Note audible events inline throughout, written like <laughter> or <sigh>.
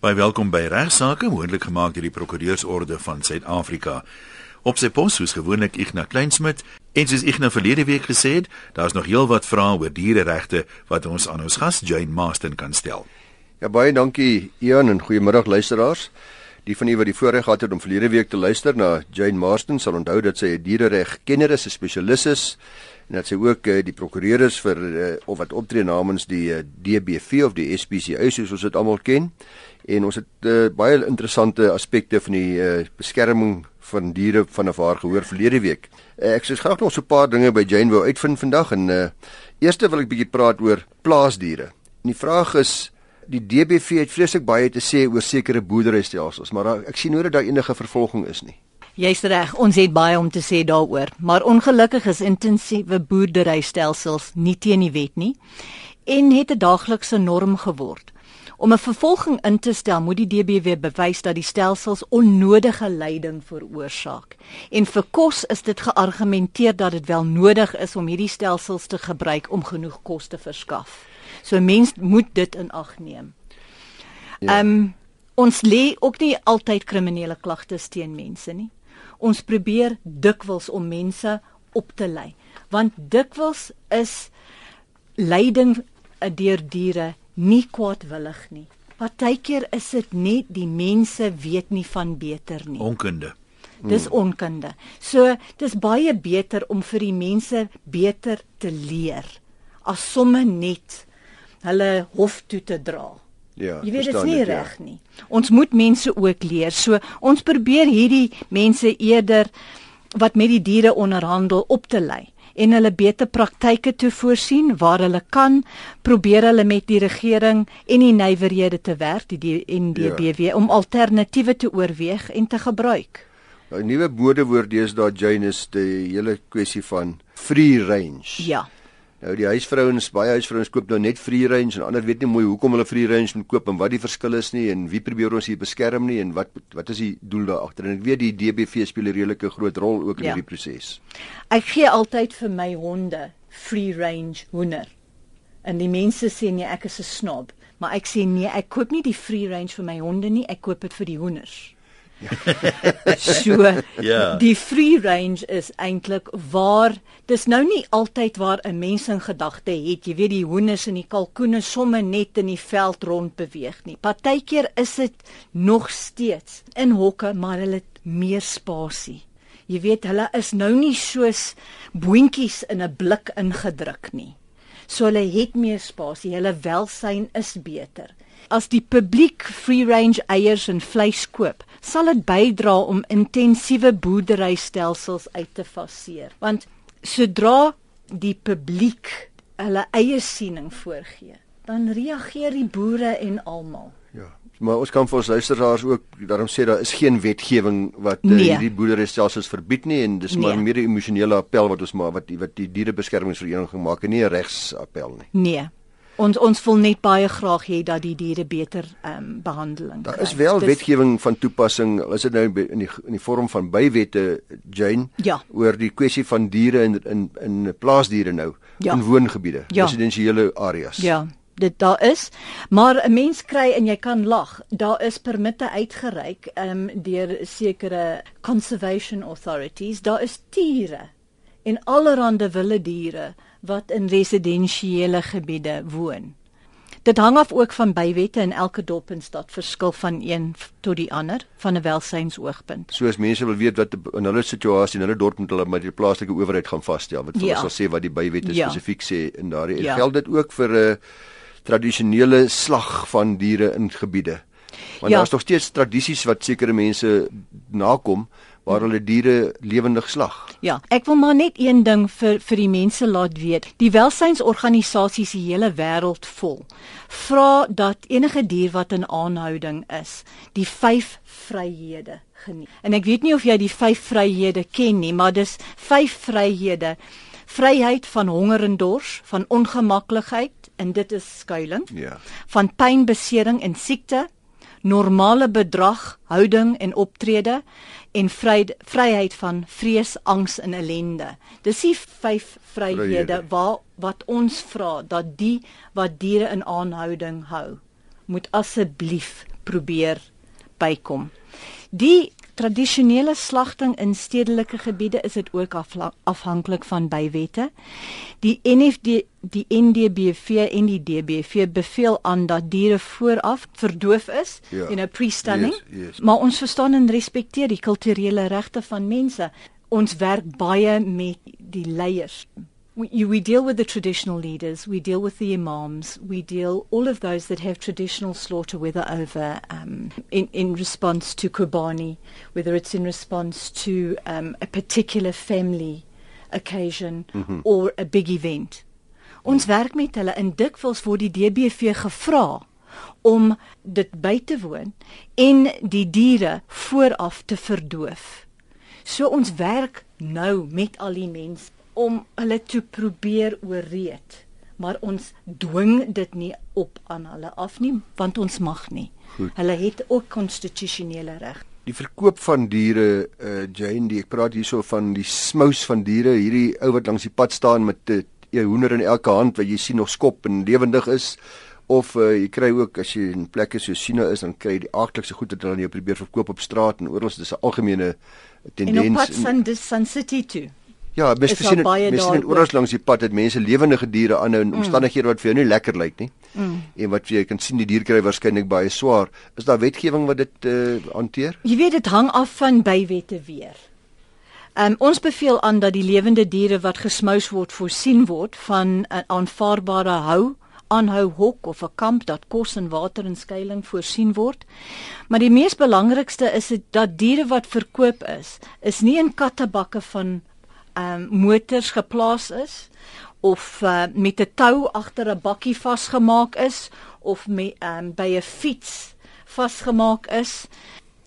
Baie welkom by Regsake, moontlik gemaak deur die Prokureursorde van Suid-Afrika. Op sy pos soos gewoonlik Ignas Kleinsmid en soos Ignas verlede week gesê het, daar's nog heelwat vrae oor diereregte wat ons aan ons gas Jane Marston kan stel. Ja baie dankie Ian en goeiemiddag luisteraars. Die van u wat die voorreg gehad het om verlede week te luister na Jane Marston sal onthou dat sy 'n dierereg-kenner is, 'n spesialis is en dat sy ook uh, die prokureur is vir uh, of wat optree namens die uh, eh, DBV of die SPCA soos ons dit almal ken en ons het uh, baie interessante aspekte van die uh, beskerming van diere van haar gehoor verlede week. Uh, ek sê graag nog so 'n paar dinge by Jane wou uitvind vandag en uh, eerste wil ek bietjie praat oor plaasdiere. En die vraag is die DBV het vreeslik baie te sê oor sekere boerderystelsels, maar daar, ek sien nooit dat daar enige vervolging is nie. Jy's reg, ons het baie om te sê daaroor, maar ongelukkig is intensiewe boerderystelsels nie teen die wet nie en het 'n daaglikse norm geword. Om 'n vervolging in te stel, moet die DBW bewys dat die stelsels onnodige lyding veroorsaak. En vir kos is dit geargumenteer dat dit wel nodig is om hierdie stelsels te gebruik om genoeg kos te verskaf. So mens moet dit in ag neem. Ja. Ehm ja. um, ons lê ook nie altyd kriminele klagtes teen mense nie. Ons probeer dikwels om mense op te lei, want dikwels is lyding deur diere nie kwaadwillig nie. Partykeer is dit net die mense weet nie van beter nie. Onkunde. Dis hmm. onkunde. So dis baie beter om vir die mense beter te leer as somme net hulle hof toe te dra. Ja, jy weet dit is nie ja. reg nie. Ons moet mense ook leer. So ons probeer hierdie mense eerder wat met die diere onderhandel op te lei en hulle beter praktyke te voorsien waar hulle kan probeer hulle met die regering en die nywerhede te werk die NDBW ja. om alternatiewe te oorweeg en te gebruik. 'n nou, Nuwe modewoord is daar Janus die hele kwessie van free range. Ja. Nou die huisvrouens, baie huisvrouens koop nou net free range en ander weet nie mooi hoekom hulle free range moet koop en wat die verskil is nie en wie probeer ons hier beskerm nie en wat wat is die doel daar agter? En ek weet die DBV speel 'n redelike groot rol ook in ja. hierdie proses. Ek gee altyd vir my honde free range hoender. En die mense sê nee, ek is 'n snob, maar ek sê nee, ek koop nie die free range vir my honde nie, ek koop dit vir die hoenders. <laughs> so ja. die free range is eintlik waar dis nou nie altyd waar 'n mens in gedagte het jy weet die hoenders en die kalkoene somme net in die veld rond beweeg nie. Partykeer is dit nog steeds in hokke maar hulle het meer spasie. Jy weet hulle is nou nie soos boontjies in 'n blik ingedruk nie. So hulle het meer spasie hulle welsyn is beter. As die publiek free range eiers en vleis koop sal dit bydra om intensiewe boerderystelsels uit te faseer. Want sodra die publiek hulle eie siening voorgee, dan reageer die boere en almal. Ja. Maar ons kan vir ons luisteraars ook daarom sê daar is geen wetgewing wat uh, nee. hierdie boerderystelsels verbied nie en dis nee. maar meer 'n emosionele appel wat ons maar wat die wat die dierebeskermingsvereniging maak en nie 'n regsappel nie. Nee, ons ons wil net baie graag hê dat die diere beter ehm um, behandeling kry. Daar is wel Dis, wetgewing van toepassing, is dit nou in die in die vorm van bywette Jane ja. oor die kwessie van diere in in in plaasdiere nou ja. in woongebiede, ja. residensiële areas. Ja dit daar is maar 'n mens kry en jy kan lag daar is permitte uitgereik um, deur sekere conservation authorities daar is diere en allerhande wilde diere wat in residensiële gebiede woon. Dit hang af ook van bywette in elke dorp en stad verskil van een tot die ander van 'n welsynsoogpunt. Soos mense wil weet wat in hulle situasie in hulle dorp moet hulle met die plaaslike owerheid gaan vasstel wat ja. sal sê wat die bywette ja. spesifiek sê in daardie ja. geld dit ook vir 'n uh, tradisionele slag van diere in gebiede. Want ja. daar's nog steeds tradisies wat sekere mense nakom waar hulle diere lewendig slag. Ja, ek wil maar net een ding vir vir die mense laat weet. Die welsynsorganisasies die hele wêreld vol vra dat enige dier wat in aanhouding is, die 5 vryhede geniet. En ek weet nie of jy die 5 vryhede ken nie, maar dis 5 vryhede. Vryheid van honger en dors, van ongemaklikheid en dit is skuilings. Ja. Van pyn, besering en siekte, normale bedrag, houding en optrede en vry, vryheid van vrees, angs en ellende. Dis die vyf vryhede waar wat ons vra dat die wat diere in aanhouding hou, moet asseblief probeer bykom. Die tradisionele slagting in stedelike gebiede is dit ook afhanklik van bywette. Die NFD die NDBV en die DBV beveel aan dat diere vooraf verdoof is Ja. in 'n pre-stunning. Yes, yes. Maar ons verstaan en respekteer die kulturele regte van mense. Ons werk baie met die leiers. We, we deal with the traditional leaders, we deal with the imams, we deal all of those that have traditional slaughter, whether over um, in, in response to Qurbani, whether it's in response to um, a particular family occasion mm-hmm. or a big event. Ons werk met hulle en dikwels word die DBV gevra om dit by te woon en die diere vooraf te verdoof. So ons werk nou met al die mense om hulle te probeer ooreed. Maar ons dwing dit nie op aan hulle af nie, want ons mag nie. Goed. Hulle het ook konstitusionele reg. Die verkoop van diere uh Jane, die, ek praat hierso van die smous van diere, hierdie ou wat langs die pad staan met 'n uh, hoender in elke hand wat jy sien nog skop en lewendig is of uh, jy kry ook as jy in plekke so China is dan kry jy die aardigste goed wat hulle aan jou probeer verkoop op straat en oral is dit 'n algemene En op tendens. pad van die Sun City toe. Ja, mens sien dit mens sien dit oral langs die pad dat mense lewendige diere aanhou in omstandighede wat vir jou nie lekker lyk nie. Mm. En wat jy kan sien die dier kry waarskynlik baie swaar. Is daar wetgewing wat dit uh, hanteer? Jy weet dit hang af van bywette weer. Um, ons beveel aan dat die lewende diere wat gesmous word voorsien word van 'n aanvaarbare hou aanhou hok of 'n kamp dat kos en water en skuilings voorsien word. Maar die mees belangrikste is dit dat diere wat verkoop is, is nie in kattebakke van um, motors geplaas is of uh, met 'n tou agter 'n bakkie vasgemaak is of met ehm um, by 'n fiets vasgemaak is.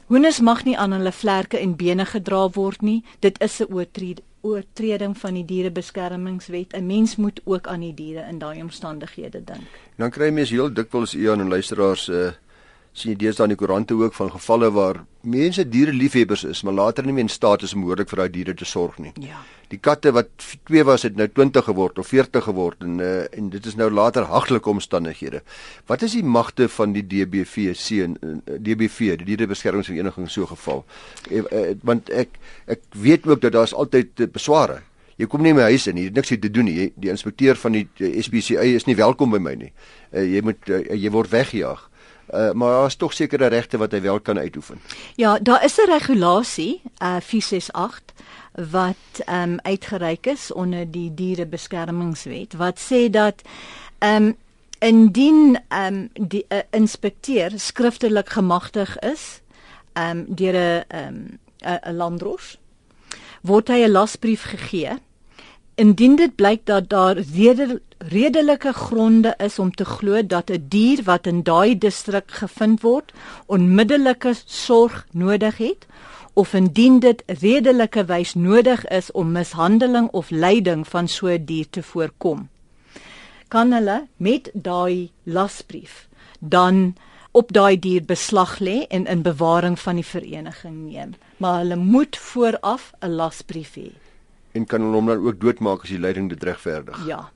Hoenders mag nie aan hulle vlerke en bene gedra word nie. Dit is 'n oortrede oortreding van die dierebeskermingswet. 'n Mens moet ook aan die diere in daai omstandighede dink. Dan kry mense heel dikwels Ian en luisteraars uh sien jy deesdae in die koerante ook van gevalle waar mense diereliefhebbers is, maar later nie meer in staat is om behoorlik vir daai diere te sorg nie. Ja. Die katte wat 2 was het nou 20 geword of 40 geword en uh, en dit is nou later hagtelike omstandighede. Wat is die magte van die DBV en uh, DBV, die dierebeskermingsvereniging in so geval? Uh, uh, want ek ek weet ook dat daar's altyd uh, besware. Jy kom nie my huis in, jy het niks hier te doen nie. Die inspekteur van die SPCA is nie welkom by my nie. Uh, jy moet uh, jy word weggejaag. Uh, maar daar is tog sekere regte wat hy wel kan uitoefen. Ja, daar is 'n regulasie, uh 468 wat ehm um, uitgereik is onder die dierebeskermingswet wat sê dat ehm um, indien ehm um, die uh, inspekteur skriftelik gemagtig is ehm um, deur 'n ehm um, 'n landdros word hy 'n lasbrief gegee Indien dit blyk dat daar rede, redelike gronde is om te glo dat 'n dier wat in daai distrik gevind word onmiddellike sorg nodig het of indien dit redelike wys nodig is om mishandeling of lyding van so 'n dier te voorkom kan hulle met daai lasbrief dan op daai dier beslag lê en in bewaring van die vereniging neem. Maar hulle moet vooraf 'n lasbrief hê En kan hulle hom dan ook doodmaak as die leiding dit regverdig? Ja.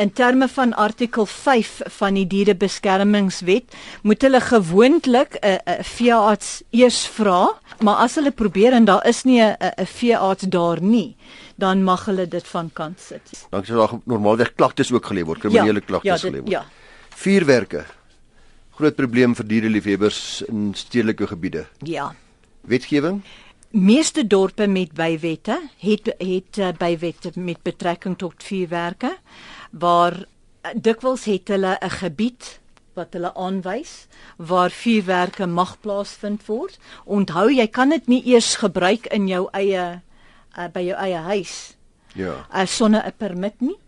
In terme van artikel 5 van die dierebeskermingswet moet hulle gewoonlik 'n 'n veearts eers vra, maar as hulle probeer en daar is nie 'n 'n veearts daar nie, dan mag hulle dit van kant sit. Dan sal daar normaalweg klagtes ook gelê word, kriminele klagtes ja, gelê dit, word. ja. Vuurwerke. Groot probleem vir diereliefhebbers in stedelike gebiede. Ja. Wetgewing? Meeste dorpe met bywette het het uh, bywette met betrekking tot vuurwerke waar uh, dikwels het hulle 'n gebied wat hulle aanwys waar vuurwerke mag plaasvind word. Onthou jy kan dit nie eers gebruik in jou eie uh, by jou eie huis Ja. uh, sonder 'n permit nie.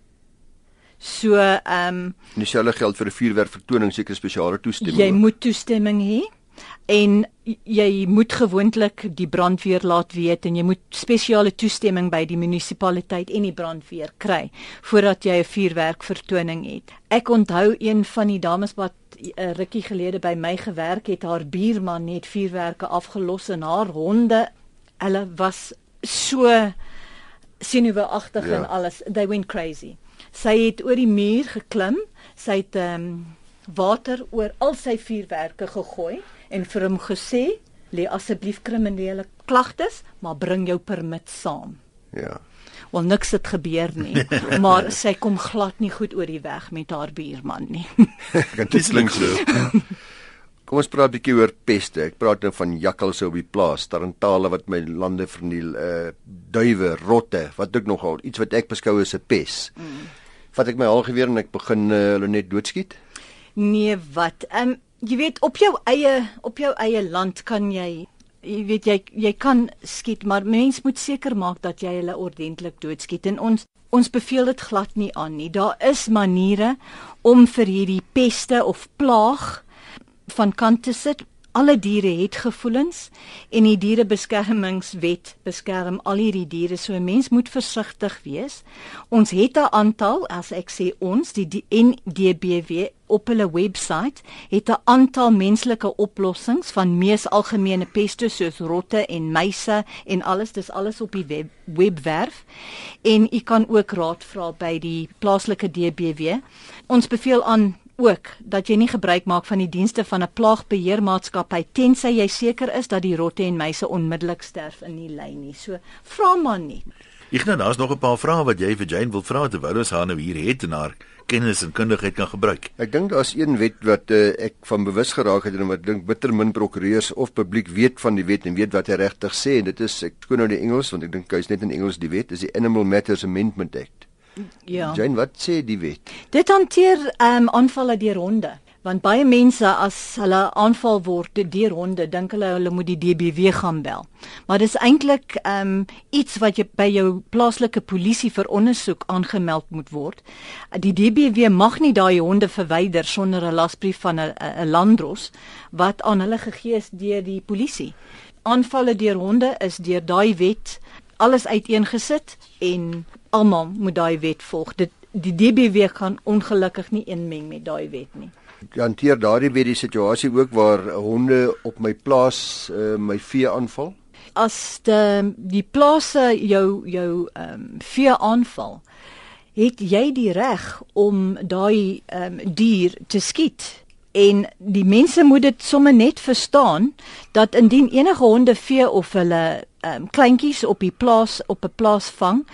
So ehm um, En dieselfde geld vir 'n vuurwerkvertoning, seker spesiale toestemming. Jy moet toestemming hê en jy moet gewoonlik die brandweer laat weet en jy moet spesiale toestemming by die munisipaliteit en die brandweer kry voordat jy 'n vuurwerkvertoning het. Ek onthou een van die dames wat 'n rukkie gelede by my gewerk het, haar buurman het vuurwerke afgelos en haar honde, hulle was so senuweeagtig Ja. en alles. They went crazy. Sy het oor die muur geklim. Sy het ehm um, water oor al sy vuurwerke gegooi en vir hom gesê, lê asseblief kriminele klagtes, maar bring jou permit saam. Ja. Wel niks het gebeur nie, <laughs> maar sy kom glad nie goed oor die weg met haar buurman nie. Kan dit klink so? Kom ons praat 'n bietjie oor peste. Ek praat nou van jakkalse op die plaas, tarantale wat my lande verniel, uh duwe, rotte, wat ook nogal iets wat ek beskou as 'n pes. Mm. Vat ek my haalgeweer en ek begin uh, hulle net doodskiet? Nee, wat? Ehm um, jy weet op jou eie op jou eie land kan jy jy weet jy jy kan skiet, maar mens moet seker maak dat jy hulle ordentlik doodskiet en ons ons beveel dit glad nie aan nie. Daar is maniere om vir hierdie peste of plaag van kant te sit. Alle diere het gevoelens en die dierebeskermingswet beskerm al hierdie diere. So 'n mens moet versigtig wees. Ons het 'n aantal, as ek sê ons, die, die NDBW op hulle webwerf het 'n aantal menslike oplossings van mees algemene peste soos rotte en muise en alles, dis alles op die web, webwerf. En u kan ook raad vra by die plaaslike DBW. Ons beveel aan ook dat jy nie gebruik maak van die dienste van 'n plaagbeheermaatskappy tensy jy seker is dat die rotte en muise onmiddellik sterf in die lyn nie. So vra man nie. Ek nou daar's nog 'n paar vrae wat jy vir Jane wil vra terwyl ons haar nou hier het en haar kennis en kundigheid kan gebruik. Ek dink daar's een wet wat uh, ek van bewus geraak het en wat dink bitter min prokureurs of publiek weet van die wet en weet wat hy regtig sê en dit is ek skoon nou die Engels want ek dink hy's net in Engels die wet is die Animal Matters Amendment Act. Ja. Jane, wat sê die wet? Dit hanteer ehm um, aanvalle deur honde. Want baie mense as hulle aanval word deur honde, dink hulle hulle moet die DBW gaan bel. Maar dis eintlik ehm um, iets wat jy by jou plaaslike polisie vir ondersoek aangemeld moet word. Die DBW mag nie daai honde verwyder sonder 'n lasbrief van 'n landdros wat aan hulle gegee is deur die polisie. Aanvalle deur honde is deur daai wet alles uiteengesit en almal moet daai wet volg. Dit die DBW kan ongelukkig nie inmeng met daai wet nie. Hanteer daardie wet die situasie ook waar honde op my plaas uh, my vee aanval? As die die plase jou jou ehm um, vee aanval, het jy die reg om daai ehm um, dier te skiet. En die mense moet dit sommer net verstaan dat indien enige honde vee of hulle ehm um, kleintjies op die plaas op 'n plaas vang,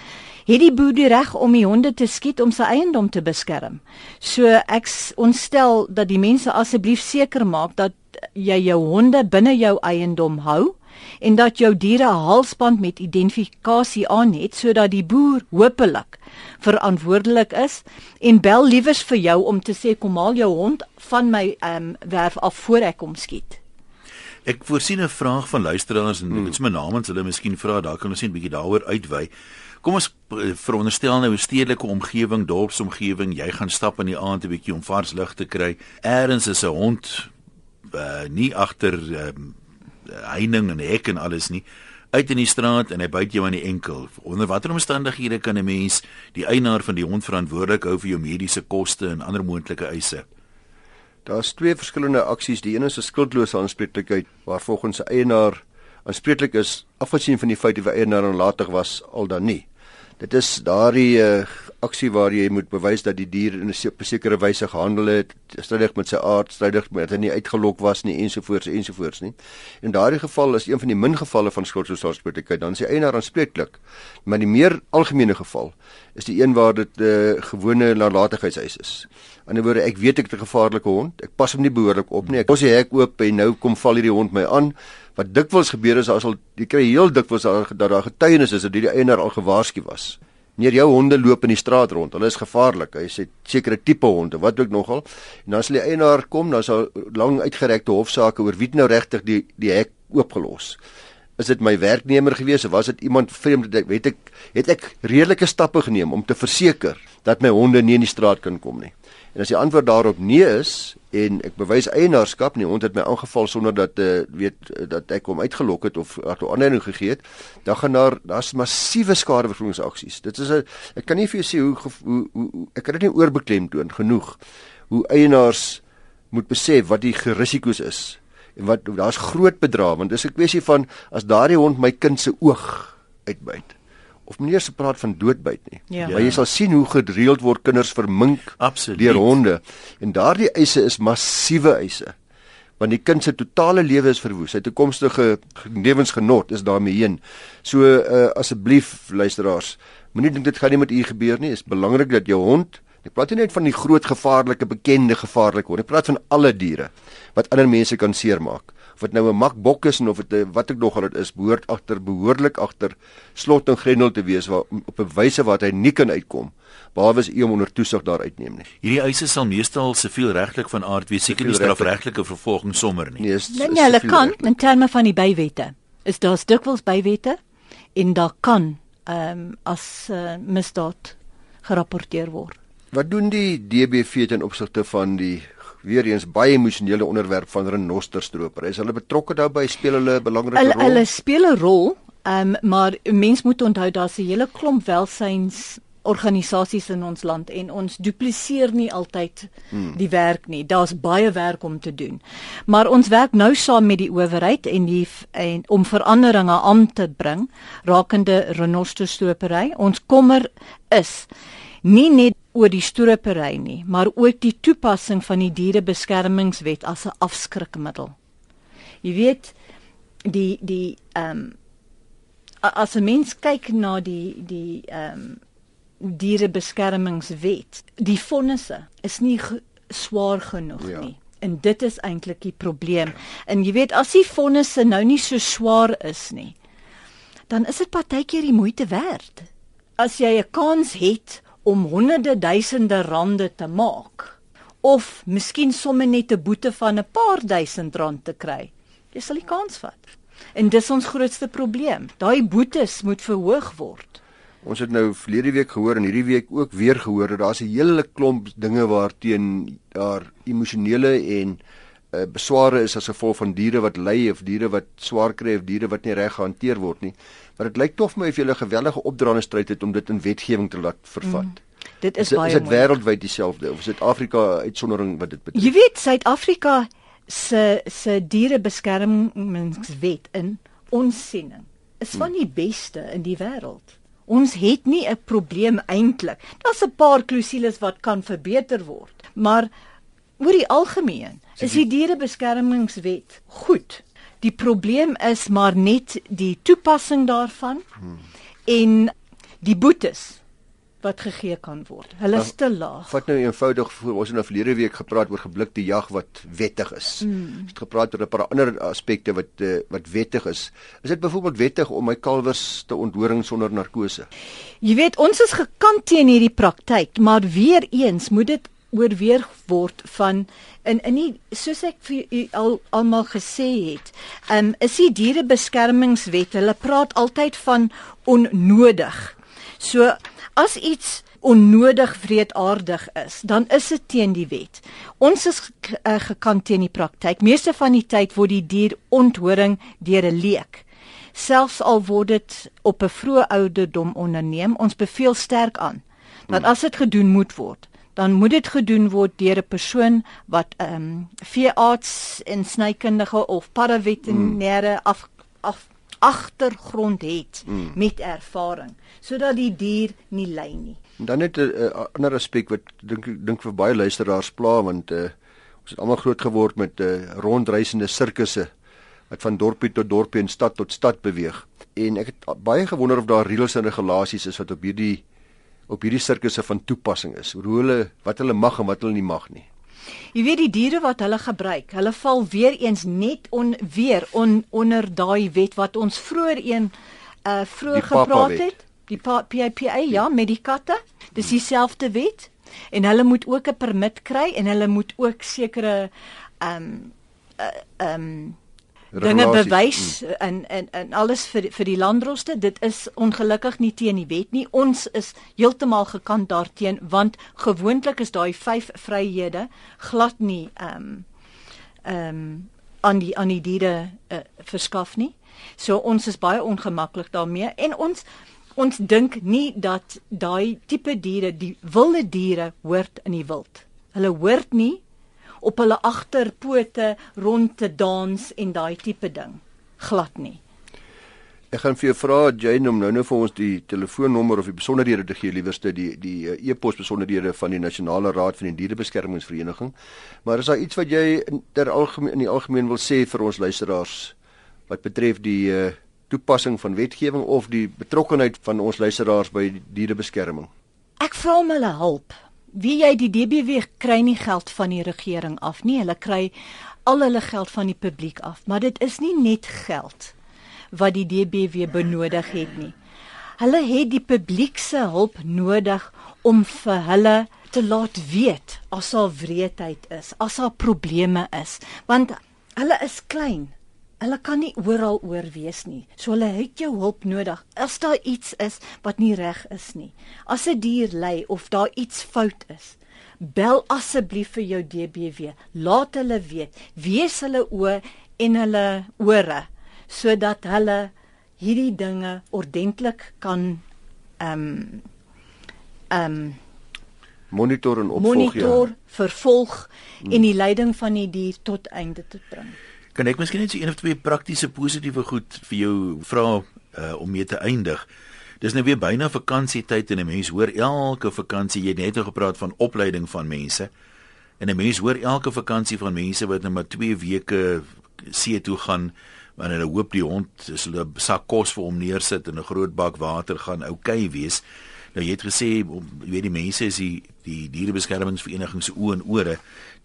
het die boer die reg om die honde te skiet om sy eiendom te beskerm. So ek ontstel dat die mense asseblief seker maak dat jy jou honde binne jou eiendom hou en dat jou diere 'n halsband met identifikasie aan het sodat die boer hopelik verantwoordelik is en bel liewers vir jou om te sê kom haal jou hond van my um, werf af voor ek hom skiet. Ek voorsien 'n vraag van luisteraars en dit is my namens hulle miskien vra daar kan ons net 'n bietjie daaroor uitwy. Kom ons eh, veronderstel nou 'n stedelike omgewing, dorpsomgewing, jy gaan stap in die aand 'n bietjie om vars lug te kry. Eers is 'n hond uh, nie agter um, heining en hek en alles nie uit in die straat en hy byt jou aan die enkel. Onder watter omstandighede kan 'n mens die eienaar van die hond verantwoordelik hou vir jou mediese koste en ander moontlike eise? Daar's twee verskillende aksies. Die een is 'n skuldlose aanspreeklikheid waar volgens 'n eienaar aanspreeklik is afgesien van die feit dat die eienaar onlatig was al dan nie. Dit is daardie uh, aksie waar jy moet bewys dat die dier in 'n sekere wyse gehandel het, strydig met sy aard, strydig met hy nie uitgelok was nie ensovoorts ensovoorts nie. In daardie geval is een van die min gevalle van skuldsosiaalspreeklikheid dan sy eienaar aanspreeklik. Maar die meer algemene geval is die een waar dit 'n uh, eh, gewone nalatigheidseis is. In 'n woorde, ek weet ek het 'n gevaarlike hond, ek pas hom nie behoorlik op nie. Ek kos die hek oop en nou kom val hierdie hond my aan wat dikwels gebeur is as al jy kry heel dikwels dat daar getuienis is dat die eienaar al gewaarsku was. Neer jou honde loop in die straat rond. Hulle is gevaarlik. Hy sê sekere tipe honde, wat ook nogal. En dan as die eienaar kom, dan sal lang uitgerekte hofsaake oor wie nou regtig die die hek oopgelos. Is dit my werknemer gewees of was dit iemand vreemd? Het ek het ek redelike stappe geneem om te verseker dat my honde nie in die straat kan kom nie. En as die antwoord daarop nee is en ek bewys eienaarskap nie, hond het my aangeval sonder dat uh, weet dat ek hom uitgelok het of dat hy aanleiding gegee het, dan gaan daar daar's massiewe skadevergoedingsaksies. Dit is 'n ek kan nie vir jou sê hoe, hoe, hoe, hoe ek kan dit nie oorbeklem toon genoeg hoe eienaars moet besef wat die risiko's is en wat daar's groot bedrae want dis 'n kwessie van as daardie hond my kind se oog uitbyt of meneer se praat van doodbyt nie. Ja. Maar jy sal sien hoe gedreeld word kinders vermink Absoluut. deur honde en daardie eise is massiewe eise. want die kind se totale lewe is verwoes. Sy toekomstige lewensgenot is daarmee heen. So uh, asseblief luisteraars, moenie dink dit gaan nie met u gebeur nie. Dit is belangrik dat jou hond Ek praat nie net van die groot gevaarlike bekende gevaarlike hond. Ek praat van alle diere wat ander mense kan seermaak. Of dit nou 'n makbok is of dit wat ek nog al dit is, behoort agter behoorlik agter slot en grendel te wees waar op 'n wyse wat hy nie kan uitkom behalwe as u hom onder toesig daar uitneem nie. Hierdie eise sal meestal siviel regtelik van aard wees, seker nie strafregtelike vervolging sommer nie. Nee, is, Nee, nee, hulle kan in terme van die bywette. Is daar dikwels bywette en daar kan ehm um, as uh, misdaad gerapporteer word. Wat doen die DBV ten opsigte van die weer eens baie emosionele onderwerp van renosterstroper? Is hulle betrokke daarbey? Speel hulle 'n belangrike Hulle rol? hulle speel 'n rol, um, maar mens moet onthou daar's 'n hele klomp welsyns organisasies in ons land en ons dupliseer nie altyd hmm. die werk nie. Daar's baie werk om te doen. Maar ons werk nou saam met die owerheid en die en om veranderinge aan te bring rakende renosterstropery. Ons kommer is nie net oor die stropery nie, maar ook die toepassing van die dierebeskermingswet as 'n afskrikmiddel. Jy weet die die ehm um, as 'n mens kyk na die die ehm um, dierebeskermingswet, die vonnisse is nie swaar genoeg ja. nie. En dit is eintlik die probleem. En jy weet as die vonnisse nou nie so swaar is nie, dan is dit partykeer die moeite werd. As jy 'n kans het om honderde duisende rande te maak of miskien sommer net 'n boete van 'n paar duisend rand te kry, jy sal die kans vat. En dis ons grootste probleem. Daai boetes moet verhoog word. Ons het nou verlede week gehoor en hierdie week ook weer gehoor dat daar's 'n hele klomp dinge waarteen daar emosionele en uh, besware is as gevolg van diere wat ly of diere wat swaar kry of diere wat nie reg gehanteer word nie. Maar dit lyk tog vir my of jy 'n gewellige opdraande stryd het om dit in wetgewing te laat vervat. Mm. Dit is, Is, baie is dit wêreldwyd dieselfde of is dit Afrika uitsondering wat dit betref? Jy weet Suid-Afrika se se dierebeskermingswet in ons siening is van die beste in die wêreld. Ons het nie 'n probleem eintlik. Daar's 'n paar klousules wat kan verbeter word, maar oor die algemeen is die dierebeskermingswet goed. Die probleem is maar net die toepassing daarvan hmm. en die boetes wat gegee kan word. Hulle is te laag. Vat nou eenvoudig voor ons het nou verlede week gepraat oor geblikte jag wat wettig is. Mm. Ons het gepraat oor 'n paar ander aspekte wat uh, wat wettig is. Is dit byvoorbeeld wettig om my kalwers te onthoring sonder narkose? Jy weet ons is gekant teen hierdie praktyk, maar weer eens moet dit oorweeg word van in in die soos ek vir u al almal gesê het. Ehm um, is die dierebeskermingswet, hulle praat altyd van onnodig. So as iets onnodig wreedaardig is, dan is dit teen die wet. Ons is uh, gekant teen die praktyk. Meeste van die tyd word die dier onthoring deur 'n leek. Selfs al word dit op 'n vroeë ouderdom onderneem, ons beveel sterk aan dat as dit gedoen moet word, dan moet dit gedoen word deur 'n persoon wat ehm um, veearts en snykundige of paraveterinêre af, af agtergrond het mm. met ervaring sodat die dier nie ly nie. En dan net 'n uh, ander aspek wat dink ek dink vir baie luisteraars pla want uh, ons het almal groot geword met uh, rondreisende sirkusse wat van dorpie tot dorpie en stad tot stad beweeg. En ek het baie gewonder of daar reëls en regulasies is wat op hierdie op hierdie sirkusse van toepassing is. Hoe hulle wat hulle mag en wat hulle nie mag nie. Jy weet die diere wat hulle gebruik, hulle val weer eens net on weer on, onder daai wet wat ons vroeër een uh vroeër gepraat wet. het. Die Pa- PAPA ja, met die katte. Dis dieselfde wet en hulle moet ook 'n permit kry en hulle moet ook sekere ehm um, uh, ehm um, dinge bewys en en en alles vir vir die landroste dit is ongelukkig nie teen die wet nie. Ons is heeltemal gekant daarteen want gewoonlik is daai vyf vryhede glad nie ehm um, ehm um, aan die aan die diere uh, verskaf nie. So ons is baie ongemaklik daarmee. En ons ons dink nie dat daai tipe diere die wilde diere hoort in die wild. Hulle hoort nie op hulle agterpote rond te dans en daai tipe ding. Glad nie. Ek gaan vir jou vra Jane om nou nou vir ons die telefoonnommer of die besonderhede te gee liewerste die die uh, e-pos besonderhede van die Nasionale Raad van die Dierebeskermingsvereniging. Maar is daar iets wat jy in ter algemeen in die algemeen wil sê vir ons luisteraars wat betref die uh, toepassing van wetgewing of die betrokkeheid van ons luisteraars by die dierebeskerming? Ek vra om hulle hulp. Wie jy die DBW kry nie geld van die regering af nie. Hulle kry al hulle geld van die publiek af, maar dit is nie net geld wat die DBW benodig het nie. Hulle het die publiek se hulp nodig om vir hulle te laat weet as daar wreedheid is, as daar probleme is, want hulle is klein. Hulle kan nie oral oor wees nie. So hulle het jou hulp nodig as daar iets is wat nie reg is nie. As 'n dier ly of daar iets fout is, bel asseblief vir jou DBW. Laat hulle weet. Wees hulle oë en hulle ore sodat hulle hierdie dinge ordentlik kan ehm um, ehm um, monitor en opvolg monitor, ja. vervolg hmm. en die leiding van die dier tot einde te bring. Kan ek miskien net so een of twee praktiese positiewe goed vir jou vra uh, om mee te eindig? Dis nou weer byna vakansietyd en 'n mens hoor elke vakansie jy net gepraat van opleiding van mense. En 'n mens hoor elke vakansie van mense wat nou maar 2 weke see toe gaan wanneer hulle hoop die hond is hulle sak kos vir hom neersit en 'n groot bak water gaan oukei wees. Nou jy het gesê jy weet die mense is die die dierebeskermingsvereniging se oë en ore.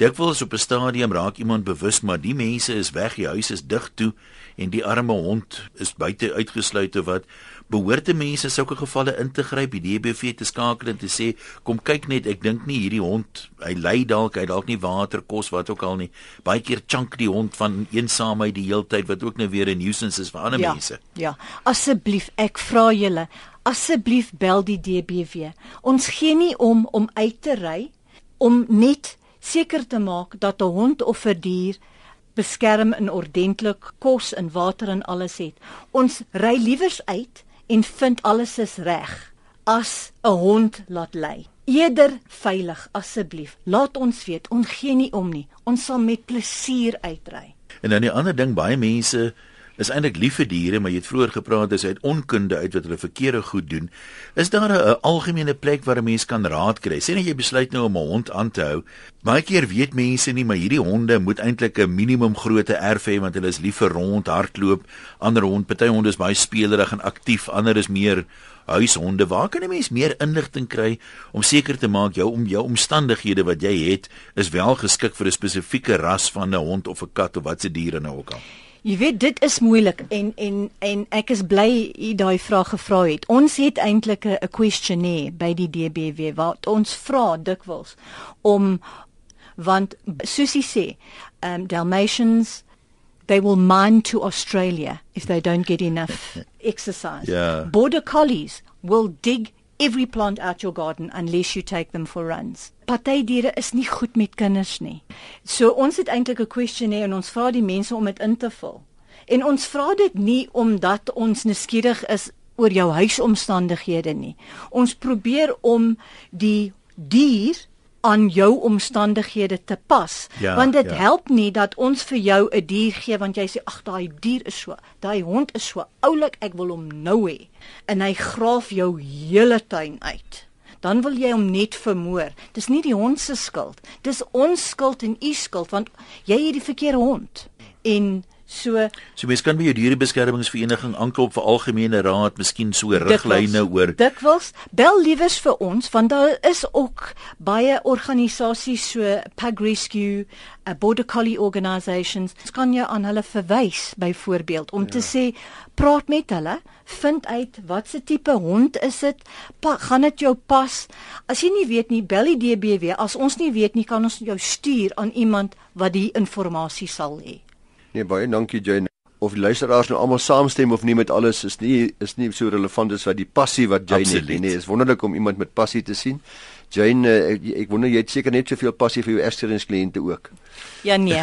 Dikwels op 'n stadium raak iemand bewus maar die mense is weg, die huis is dig toe en die arme hond is buite uitgesluit of wat behoort te mense sulke gevalle in te gryp, die DBV te skakel en te sê kom kyk net, ek dink nie hierdie hond, hy ly dalk, hy dalk nie water, kos wat ook al nie. Baie keer chunk die hond van eensaamheid die heeltyd wat ook nou weer 'n nuisance is vir ander ja, mense. Ja, asseblief, ek vra julle asseblief bel die DBW. Ons gee nie om om uit te ry om net seker te maak dat 'n hond of 'n dier beskerm en ordentlik kos en water en alles het. Ons ry liewers uit en vind alles is reg as 'n hond laat lê. Eerder veilig asseblief. Laat ons weet, ons gee nie om nie. Ons sal met plesier uitry. En dan die ander ding, baie mense is eintlik lief vir diere, maar jy het vroeër gepraat dis uit onkunde uit wat hulle verkeerde goed doen. Is daar 'n algemene plek waar 'n mens kan raad kry? Sê net jy besluit nou om 'n hond aan te hou. Baie keer weet mense nie, maar hierdie honde moet eintlik 'n minimum grootte erf hê want hulle is lief vir rond hardloop. Ander hond, party honde is baie speelerig en aktief, ander is meer huishonde. Waar kan 'n mens meer inligting kry om seker te maak jou om jou omstandighede wat jy het is wel geskik vir 'n spesifieke ras van 'n hond of 'n kat of wat se diere nou ook al? Jy weet dit is moeilik en en en ek is bly u daai vraag gevra het. Ons het eintlik 'n questionnaire by die DBW wat ons vra dikwels om want Susie sê, um Dalmatians they will mine to Australia if they don't get enough <laughs> exercise. Yeah. Border collies will dig every plant out your garden unless you take them for runs. Partydiere is nie goed met kinders nie. So ons het eintlik 'n questionnaire en ons vra die mense om dit in te vul. En ons vra dit nie omdat ons nuuskierig is oor jou huisomstandighede nie. Ons probeer om die dier aan jou omstandighede te pas ja, want dit ja. help nie dat ons vir jou 'n dier gee want jy sê ag daai dier is so daai hond is so oulik ek wil hom nou hê en hy graaf jou hele tuin uit. Dan wil jy hom net vermoor. Dis nie die hond se skuld dis ons skuld en u skuld want jy het die verkeerde hond. En So so mens kan by jou dierebeskermingsvereniging aanklop vir algemene raad, miskien so riglyne oor. Dikwels bel liewers vir ons want daar is ook baie organisasies so Pug Rescue, a Border Collie organisations. Ons kan jou aan hulle verwys byvoorbeeld om ja. te sê praat met hulle, vind uit wat se tipe hond is dit, gaan dit jou pas? As jy nie weet nie, bel die DBW. As ons nie weet nie, kan ons jou stuur aan iemand wat die inligting sal hê. Nee, baie dankie Jane. Of die luisteraars nou almal saamstem of nie met alles is nie is nie so relevant as wat die passie wat Jane Absoluut. het. Nee, is wonderlik om iemand met passie te sien. Jane, eh, ek, ek wonder jy het seker net soveel passie vir jou eksterns kliënte ook. Ja nee.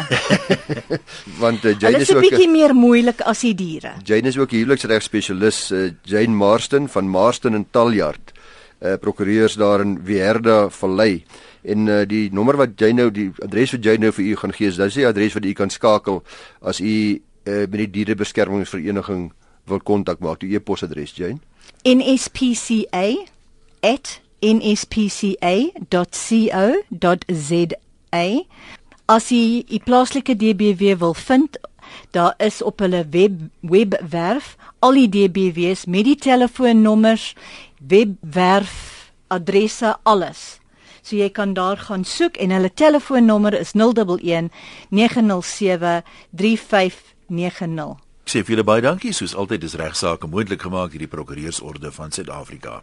<laughs> Want uh, Jane is ook 'n bietjie meer moeilik as die diere. Jane is ook 'n huweliksreg spesialis, uh, Jane Marston van Marston en Taljard. Uh, prokureurs daar in Wierda Vallei en uh, die nommer wat jy nou die adres wat jy nou vir u gaan gee is dis die adres wat u kan skakel as u uh, met die dierebeskermingsvereniging wil kontak maak, die e-posadres Jane. nspca@nspca.co.za As jy die plaaslike DBW wil vind, daar is op hulle web webwerf al die DBW's met die telefoonnommers, webwerf adresse alles. So jy kan daar gaan soek en hulle telefoonnommer is 011 907 3590. Ek sê vir julle baie dankie, soos altyd is regsaake moontlik gemaak hierdie prokureursorde van Suid-Afrika.